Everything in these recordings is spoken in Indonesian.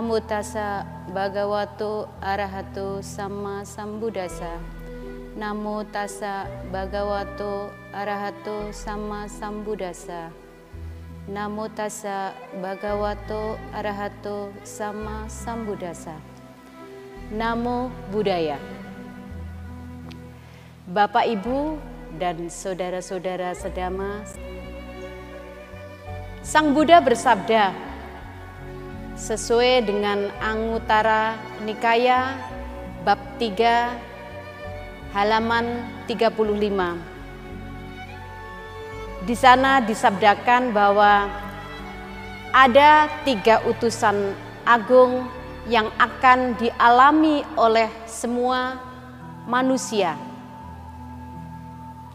Namo tassa bhagavato arahato sama sambuddhasa. Namo tassa bhagavato arahato sama sambuddhasa. Namo tassa bhagavato arahato sama sambuddhasa. Namo Buddhaya. Bapak Ibu dan saudara-saudara sedama, Sang Buddha bersabda, sesuai dengan Anguttara Nikaya bab 3 halaman 35. Di sana disabdakan bahwa ada tiga utusan agung yang akan dialami oleh semua manusia.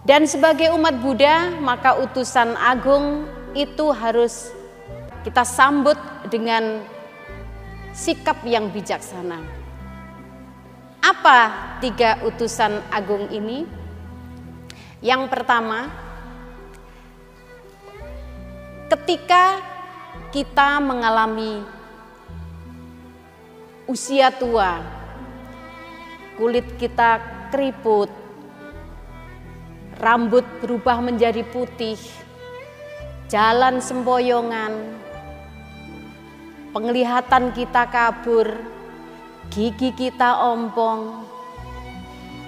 Dan sebagai umat Buddha, maka utusan agung itu harus kita sambut dengan sikap yang bijaksana. Apa tiga utusan agung ini? Yang pertama, ketika kita mengalami usia tua, kulit kita keriput, rambut berubah menjadi putih, jalan sempoyongan, penglihatan kita kabur, gigi kita ompong,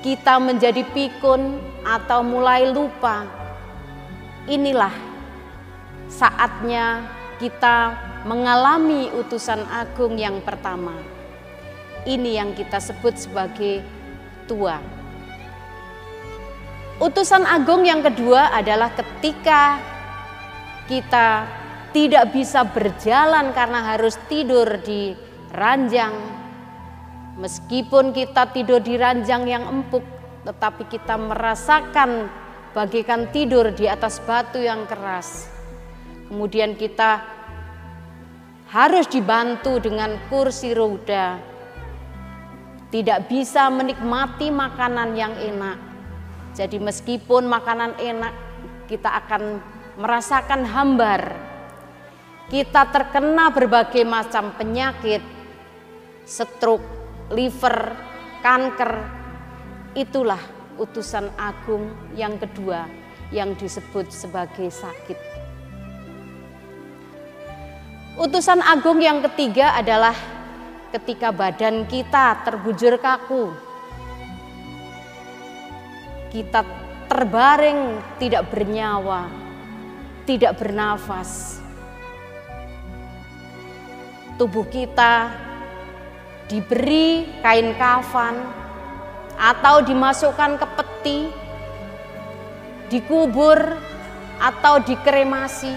kita menjadi pikun atau mulai lupa. Inilah saatnya kita mengalami utusan agung yang pertama. Ini yang kita sebut sebagai tua. Utusan agung yang kedua adalah ketika kita tidak bisa berjalan karena harus tidur di ranjang. Meskipun kita tidur di ranjang yang empuk, tetapi kita merasakan bagaikan tidur di atas batu yang keras. Kemudian kita harus dibantu dengan kursi roda. Tidak bisa menikmati makanan yang enak. Jadi meskipun makanan enak, kita akan merasakan hambar kita terkena berbagai macam penyakit, stroke, liver, kanker. Itulah utusan agung yang kedua yang disebut sebagai sakit. Utusan agung yang ketiga adalah ketika badan kita terbujur kaku. Kita terbaring tidak bernyawa, tidak bernafas tubuh kita diberi kain kafan atau dimasukkan ke peti, dikubur atau dikremasi.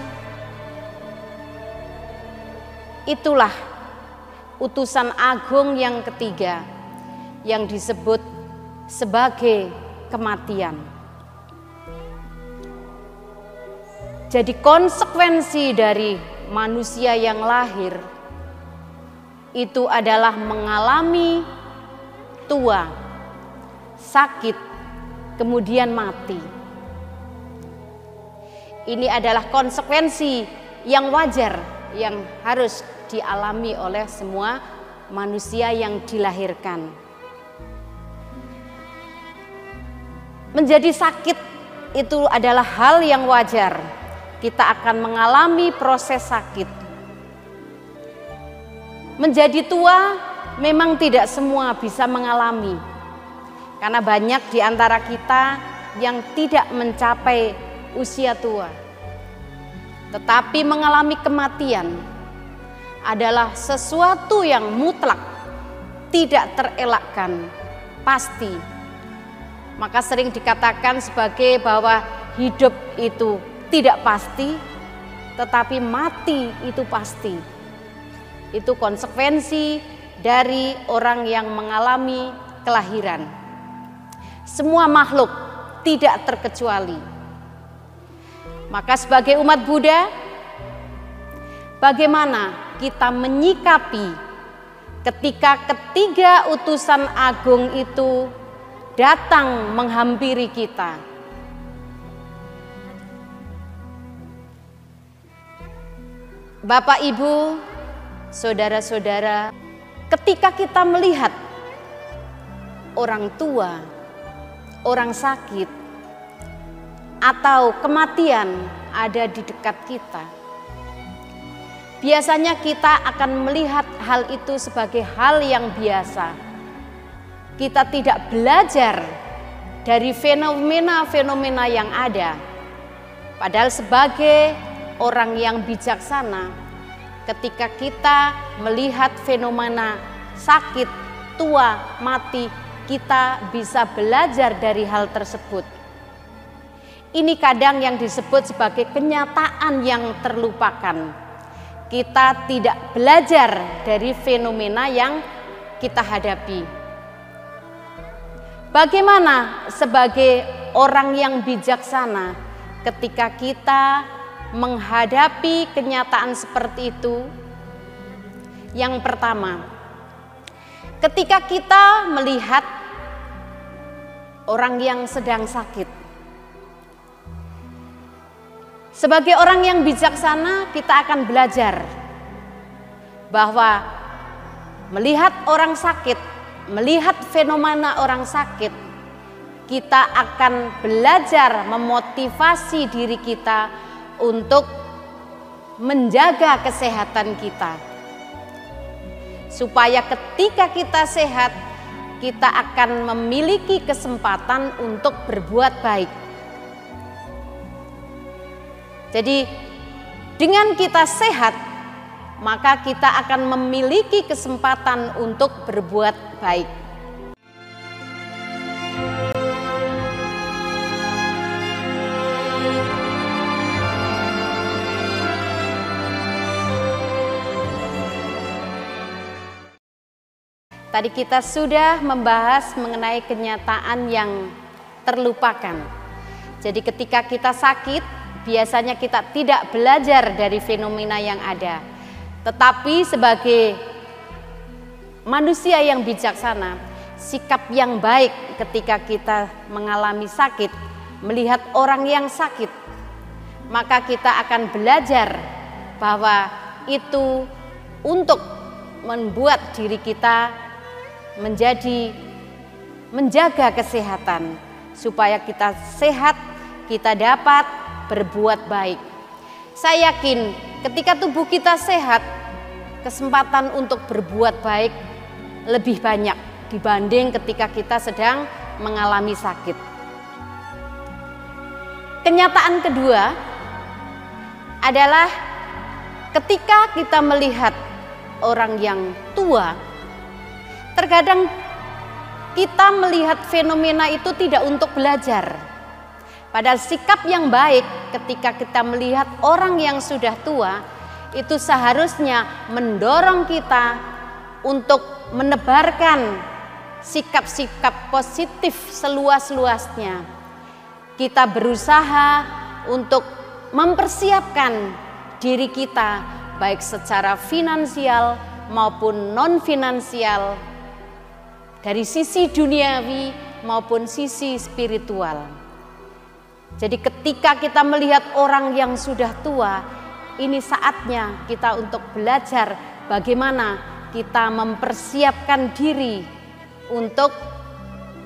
Itulah utusan agung yang ketiga yang disebut sebagai kematian. Jadi konsekuensi dari manusia yang lahir itu adalah mengalami tua, sakit, kemudian mati. Ini adalah konsekuensi yang wajar yang harus dialami oleh semua manusia yang dilahirkan. Menjadi sakit itu adalah hal yang wajar. Kita akan mengalami proses sakit Menjadi tua memang tidak semua bisa mengalami. Karena banyak di antara kita yang tidak mencapai usia tua. Tetapi mengalami kematian adalah sesuatu yang mutlak, tidak terelakkan, pasti. Maka sering dikatakan sebagai bahwa hidup itu tidak pasti, tetapi mati itu pasti itu konsekuensi dari orang yang mengalami kelahiran. Semua makhluk tidak terkecuali. Maka sebagai umat Buddha, bagaimana kita menyikapi ketika ketiga utusan agung itu datang menghampiri kita? Bapak Ibu saudara-saudara, ketika kita melihat orang tua, orang sakit, atau kematian ada di dekat kita, biasanya kita akan melihat hal itu sebagai hal yang biasa. Kita tidak belajar dari fenomena-fenomena yang ada, padahal sebagai orang yang bijaksana, ketika kita melihat fenomena sakit, tua, mati, kita bisa belajar dari hal tersebut. Ini kadang yang disebut sebagai kenyataan yang terlupakan. Kita tidak belajar dari fenomena yang kita hadapi. Bagaimana sebagai orang yang bijaksana ketika kita menghadapi kenyataan seperti itu? Yang pertama, ketika kita melihat orang yang sedang sakit, sebagai orang yang bijaksana, kita akan belajar bahwa melihat orang sakit, melihat fenomena orang sakit, kita akan belajar memotivasi diri kita untuk menjaga kesehatan kita. Supaya ketika kita sehat, kita akan memiliki kesempatan untuk berbuat baik. Jadi, dengan kita sehat, maka kita akan memiliki kesempatan untuk berbuat baik. Tadi kita sudah membahas mengenai kenyataan yang terlupakan. Jadi ketika kita sakit, biasanya kita tidak belajar dari fenomena yang ada. Tetapi sebagai manusia yang bijaksana, sikap yang baik ketika kita mengalami sakit, melihat orang yang sakit, maka kita akan belajar bahwa itu untuk membuat diri kita menjadi menjaga kesehatan supaya kita sehat, kita dapat berbuat baik. Saya yakin ketika tubuh kita sehat, kesempatan untuk berbuat baik lebih banyak dibanding ketika kita sedang mengalami sakit. Kenyataan kedua adalah ketika kita melihat orang yang tua Terkadang kita melihat fenomena itu tidak untuk belajar. Padahal sikap yang baik ketika kita melihat orang yang sudah tua itu seharusnya mendorong kita untuk menebarkan sikap-sikap positif seluas-luasnya. Kita berusaha untuk mempersiapkan diri kita baik secara finansial maupun non finansial dari sisi duniawi maupun sisi spiritual. Jadi ketika kita melihat orang yang sudah tua, ini saatnya kita untuk belajar bagaimana kita mempersiapkan diri untuk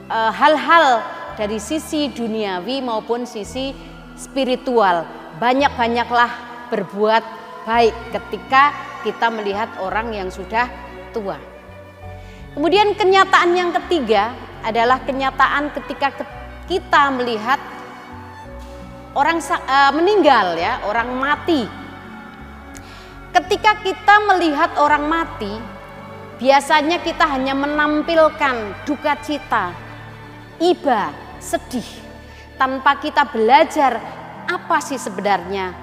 eh, hal-hal uh, dari sisi duniawi maupun sisi spiritual. Banyak-banyaklah berbuat baik ketika kita melihat orang yang sudah tua. Kemudian kenyataan yang ketiga adalah kenyataan ketika kita melihat orang uh, meninggal ya, orang mati. Ketika kita melihat orang mati, biasanya kita hanya menampilkan duka cita, iba, sedih tanpa kita belajar apa sih sebenarnya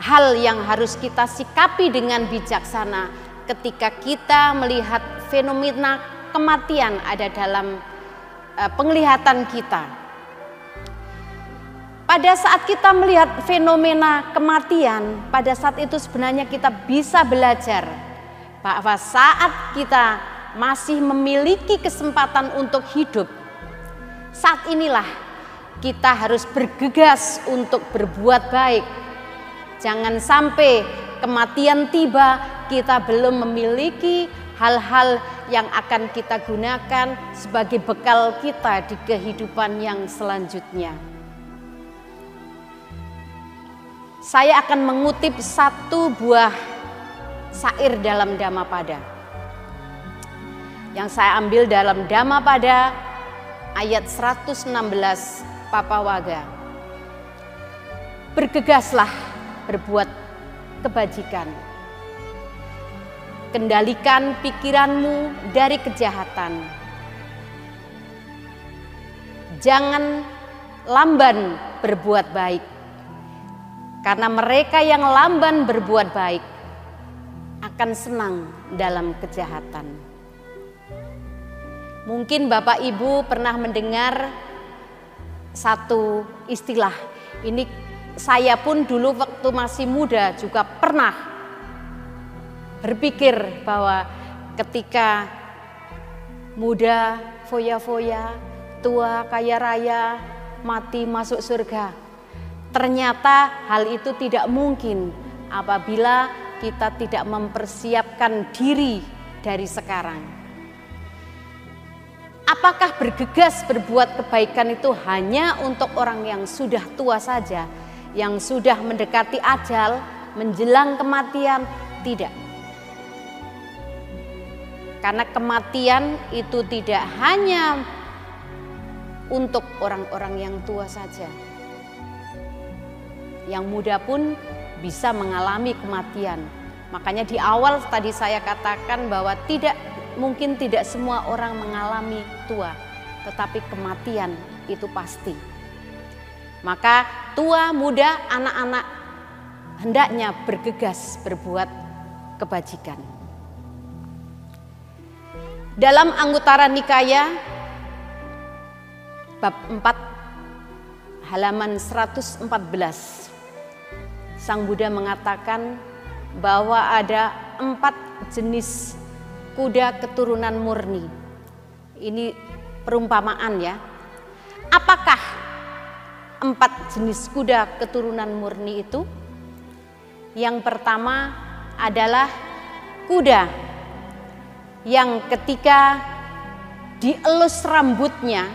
hal yang harus kita sikapi dengan bijaksana ketika kita melihat fenomena kematian ada dalam uh, penglihatan kita. Pada saat kita melihat fenomena kematian, pada saat itu sebenarnya kita bisa belajar bahwa saat kita masih memiliki kesempatan untuk hidup, saat inilah kita harus bergegas untuk berbuat baik. Jangan sampai kematian tiba kita belum memiliki hal-hal yang akan kita gunakan sebagai bekal kita di kehidupan yang selanjutnya. Saya akan mengutip satu buah sair dalam Dhammapada. Yang saya ambil dalam Dhammapada ayat 116 Papawaga. Bergegaslah berbuat kebajikan Kendalikan pikiranmu dari kejahatan. Jangan lamban berbuat baik. Karena mereka yang lamban berbuat baik akan senang dalam kejahatan. Mungkin Bapak Ibu pernah mendengar satu istilah. Ini saya pun dulu waktu masih muda juga pernah berpikir bahwa ketika muda foya-foya, tua kaya raya, mati masuk surga. Ternyata hal itu tidak mungkin apabila kita tidak mempersiapkan diri dari sekarang. Apakah bergegas berbuat kebaikan itu hanya untuk orang yang sudah tua saja, yang sudah mendekati ajal, menjelang kematian? Tidak. Karena kematian itu tidak hanya untuk orang-orang yang tua saja. Yang muda pun bisa mengalami kematian. Makanya di awal tadi saya katakan bahwa tidak mungkin tidak semua orang mengalami tua, tetapi kematian itu pasti. Maka tua, muda, anak-anak hendaknya bergegas berbuat kebajikan. Dalam Anggutara Nikaya bab 4 halaman 114 Sang Buddha mengatakan bahwa ada empat jenis kuda keturunan murni. Ini perumpamaan ya. Apakah empat jenis kuda keturunan murni itu? Yang pertama adalah kuda yang ketika dielus rambutnya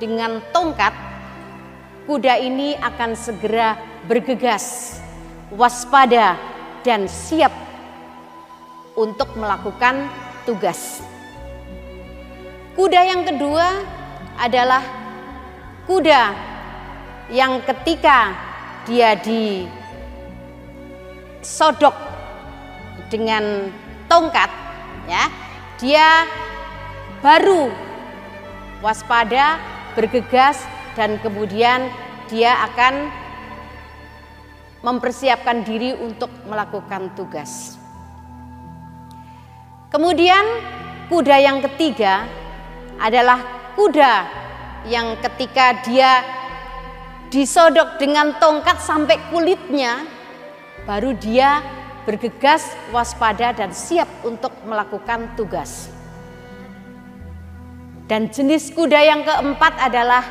dengan tongkat, kuda ini akan segera bergegas, waspada, dan siap untuk melakukan tugas. Kuda yang kedua adalah kuda yang ketika dia disodok dengan tongkat ya dia baru waspada, bergegas dan kemudian dia akan mempersiapkan diri untuk melakukan tugas. Kemudian kuda yang ketiga adalah kuda yang ketika dia disodok dengan tongkat sampai kulitnya baru dia bergegas, waspada, dan siap untuk melakukan tugas. Dan jenis kuda yang keempat adalah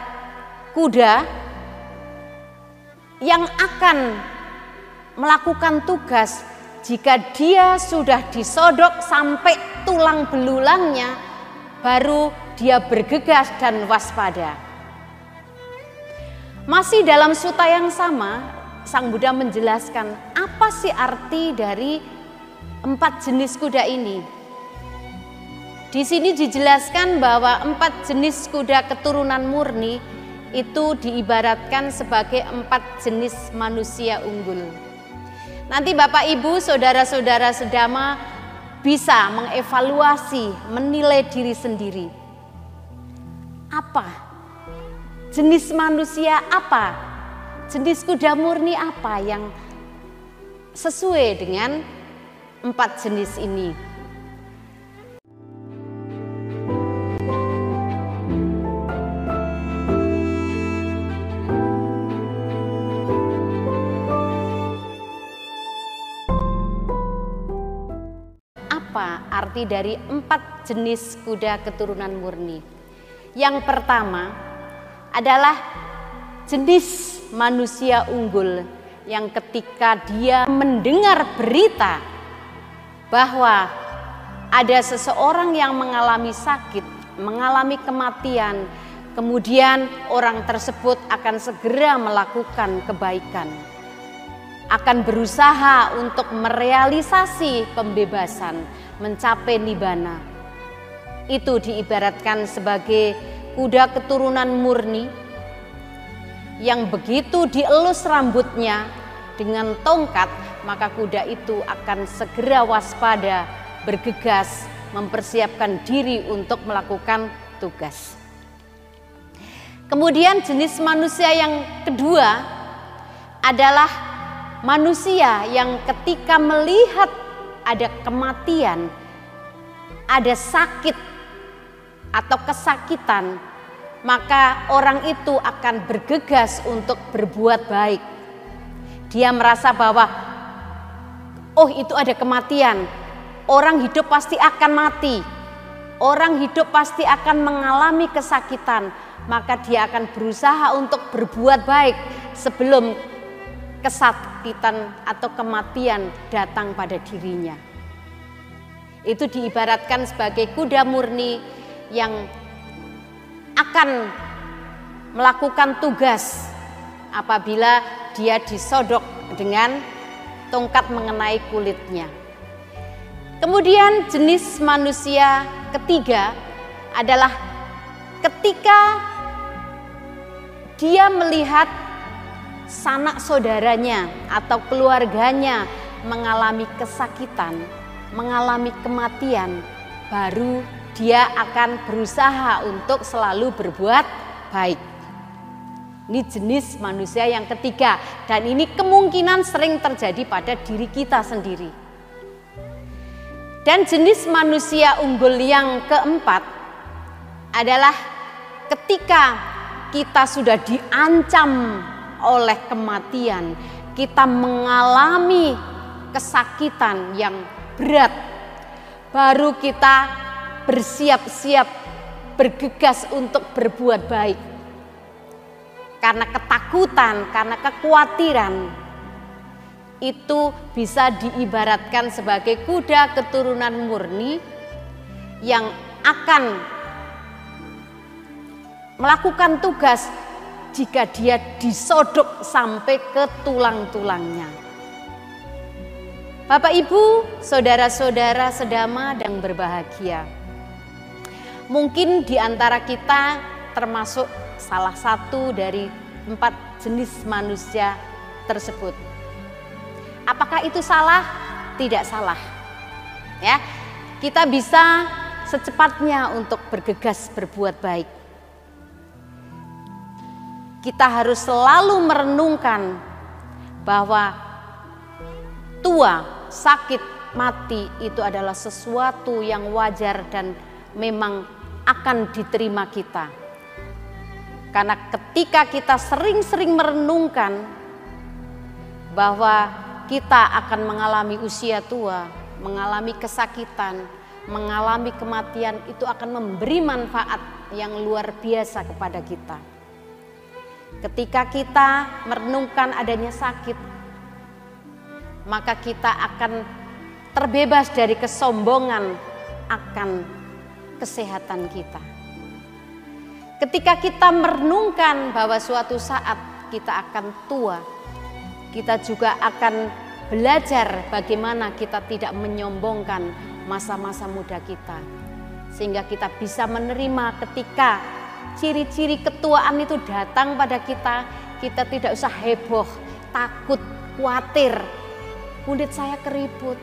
kuda yang akan melakukan tugas jika dia sudah disodok sampai tulang belulangnya, baru dia bergegas dan waspada. Masih dalam suta yang sama, Sang Buddha menjelaskan apa sih arti dari empat jenis kuda ini. Di sini dijelaskan bahwa empat jenis kuda keturunan murni itu diibaratkan sebagai empat jenis manusia unggul. Nanti Bapak Ibu, saudara-saudara sedama bisa mengevaluasi, menilai diri sendiri. Apa? Jenis manusia apa jenis kuda murni apa yang sesuai dengan empat jenis ini. Apa arti dari empat jenis kuda keturunan murni? Yang pertama adalah jenis manusia unggul yang ketika dia mendengar berita bahwa ada seseorang yang mengalami sakit, mengalami kematian, kemudian orang tersebut akan segera melakukan kebaikan, akan berusaha untuk merealisasi pembebasan, mencapai nibana. Itu diibaratkan sebagai kuda keturunan murni yang begitu dielus rambutnya dengan tongkat, maka kuda itu akan segera waspada, bergegas, mempersiapkan diri untuk melakukan tugas. Kemudian jenis manusia yang kedua adalah manusia yang ketika melihat ada kematian, ada sakit atau kesakitan, maka orang itu akan bergegas untuk berbuat baik. Dia merasa bahwa, oh, itu ada kematian, orang hidup pasti akan mati, orang hidup pasti akan mengalami kesakitan, maka dia akan berusaha untuk berbuat baik sebelum kesakitan atau kematian datang pada dirinya. Itu diibaratkan sebagai kuda murni yang akan melakukan tugas apabila dia disodok dengan tongkat mengenai kulitnya. Kemudian jenis manusia ketiga adalah ketika dia melihat sanak saudaranya atau keluarganya mengalami kesakitan, mengalami kematian, baru dia akan berusaha untuk selalu berbuat baik. Ini jenis manusia yang ketiga, dan ini kemungkinan sering terjadi pada diri kita sendiri. Dan jenis manusia unggul yang keempat adalah ketika kita sudah diancam oleh kematian, kita mengalami kesakitan yang berat, baru kita bersiap-siap bergegas untuk berbuat baik. Karena ketakutan, karena kekhawatiran itu bisa diibaratkan sebagai kuda keturunan murni yang akan melakukan tugas jika dia disodok sampai ke tulang-tulangnya. Bapak Ibu, saudara-saudara sedama dan berbahagia. Mungkin di antara kita termasuk salah satu dari empat jenis manusia tersebut. Apakah itu salah? Tidak salah. Ya. Kita bisa secepatnya untuk bergegas berbuat baik. Kita harus selalu merenungkan bahwa tua, sakit, mati itu adalah sesuatu yang wajar dan memang akan diterima kita. Karena ketika kita sering-sering merenungkan bahwa kita akan mengalami usia tua, mengalami kesakitan, mengalami kematian itu akan memberi manfaat yang luar biasa kepada kita. Ketika kita merenungkan adanya sakit, maka kita akan terbebas dari kesombongan akan kesehatan kita. Ketika kita merenungkan bahwa suatu saat kita akan tua, kita juga akan belajar bagaimana kita tidak menyombongkan masa-masa muda kita. Sehingga kita bisa menerima ketika ciri-ciri ketuaan itu datang pada kita, kita tidak usah heboh, takut, khawatir. Kulit saya keriput,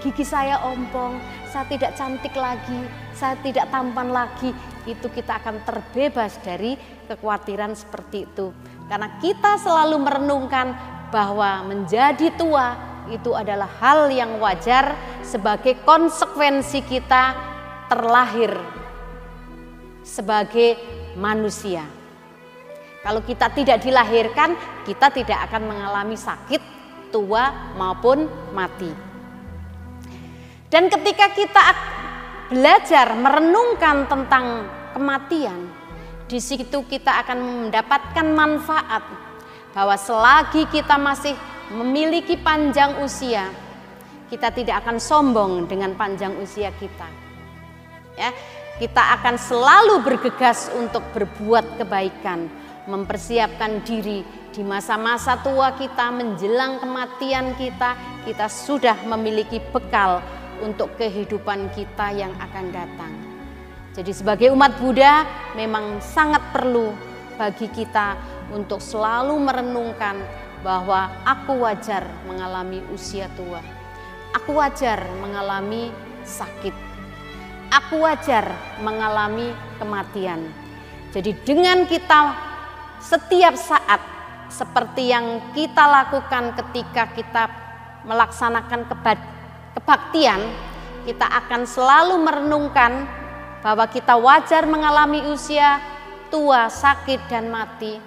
gigi saya ompong, saya tidak cantik lagi, saya tidak tampan lagi, itu kita akan terbebas dari kekhawatiran seperti itu. Karena kita selalu merenungkan bahwa menjadi tua itu adalah hal yang wajar sebagai konsekuensi kita terlahir sebagai manusia. Kalau kita tidak dilahirkan, kita tidak akan mengalami sakit, tua maupun mati. Dan ketika kita belajar merenungkan tentang kematian, di situ kita akan mendapatkan manfaat bahwa selagi kita masih memiliki panjang usia, kita tidak akan sombong dengan panjang usia kita. Ya, kita akan selalu bergegas untuk berbuat kebaikan, mempersiapkan diri di masa-masa tua kita menjelang kematian kita, kita sudah memiliki bekal untuk kehidupan kita yang akan datang. Jadi sebagai umat Buddha memang sangat perlu bagi kita untuk selalu merenungkan bahwa aku wajar mengalami usia tua. Aku wajar mengalami sakit. Aku wajar mengalami kematian. Jadi dengan kita setiap saat seperti yang kita lakukan ketika kita melaksanakan kebaktian, kita akan selalu merenungkan bahwa kita wajar mengalami usia tua, sakit dan mati.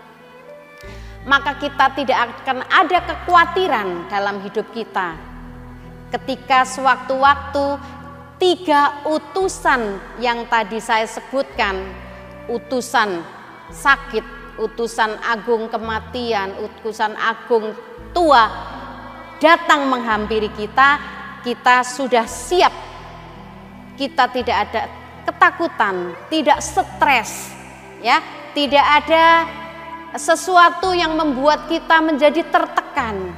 Maka kita tidak akan ada kekhawatiran dalam hidup kita ketika sewaktu-waktu tiga utusan yang tadi saya sebutkan, utusan sakit, utusan agung kematian, utusan agung tua datang menghampiri kita, kita sudah siap. Kita tidak ada ketakutan, tidak stres, ya, tidak ada sesuatu yang membuat kita menjadi tertekan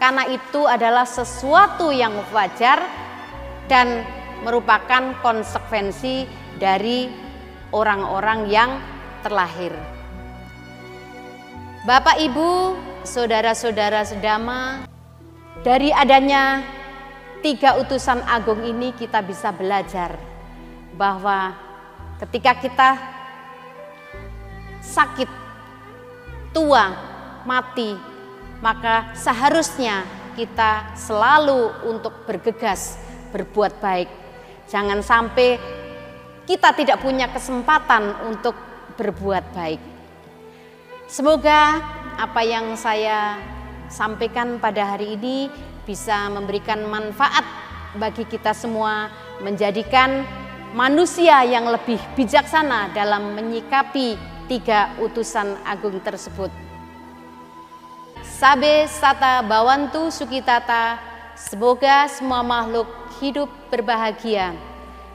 karena itu adalah sesuatu yang wajar dan merupakan konsekuensi dari orang-orang yang terlahir. Bapak, Ibu, saudara-saudara sedama, dari adanya tiga utusan agung ini kita bisa belajar bahwa ketika kita sakit, tua, mati, maka seharusnya kita selalu untuk bergegas berbuat baik. Jangan sampai kita tidak punya kesempatan untuk berbuat baik. Semoga apa yang saya sampaikan pada hari ini bisa memberikan manfaat bagi kita semua, menjadikan manusia yang lebih bijaksana dalam menyikapi tiga utusan agung tersebut. Sabe Sata Bawantu Sukitata, semoga semua makhluk hidup berbahagia.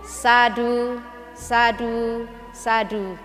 Sadu, sadu, sadu.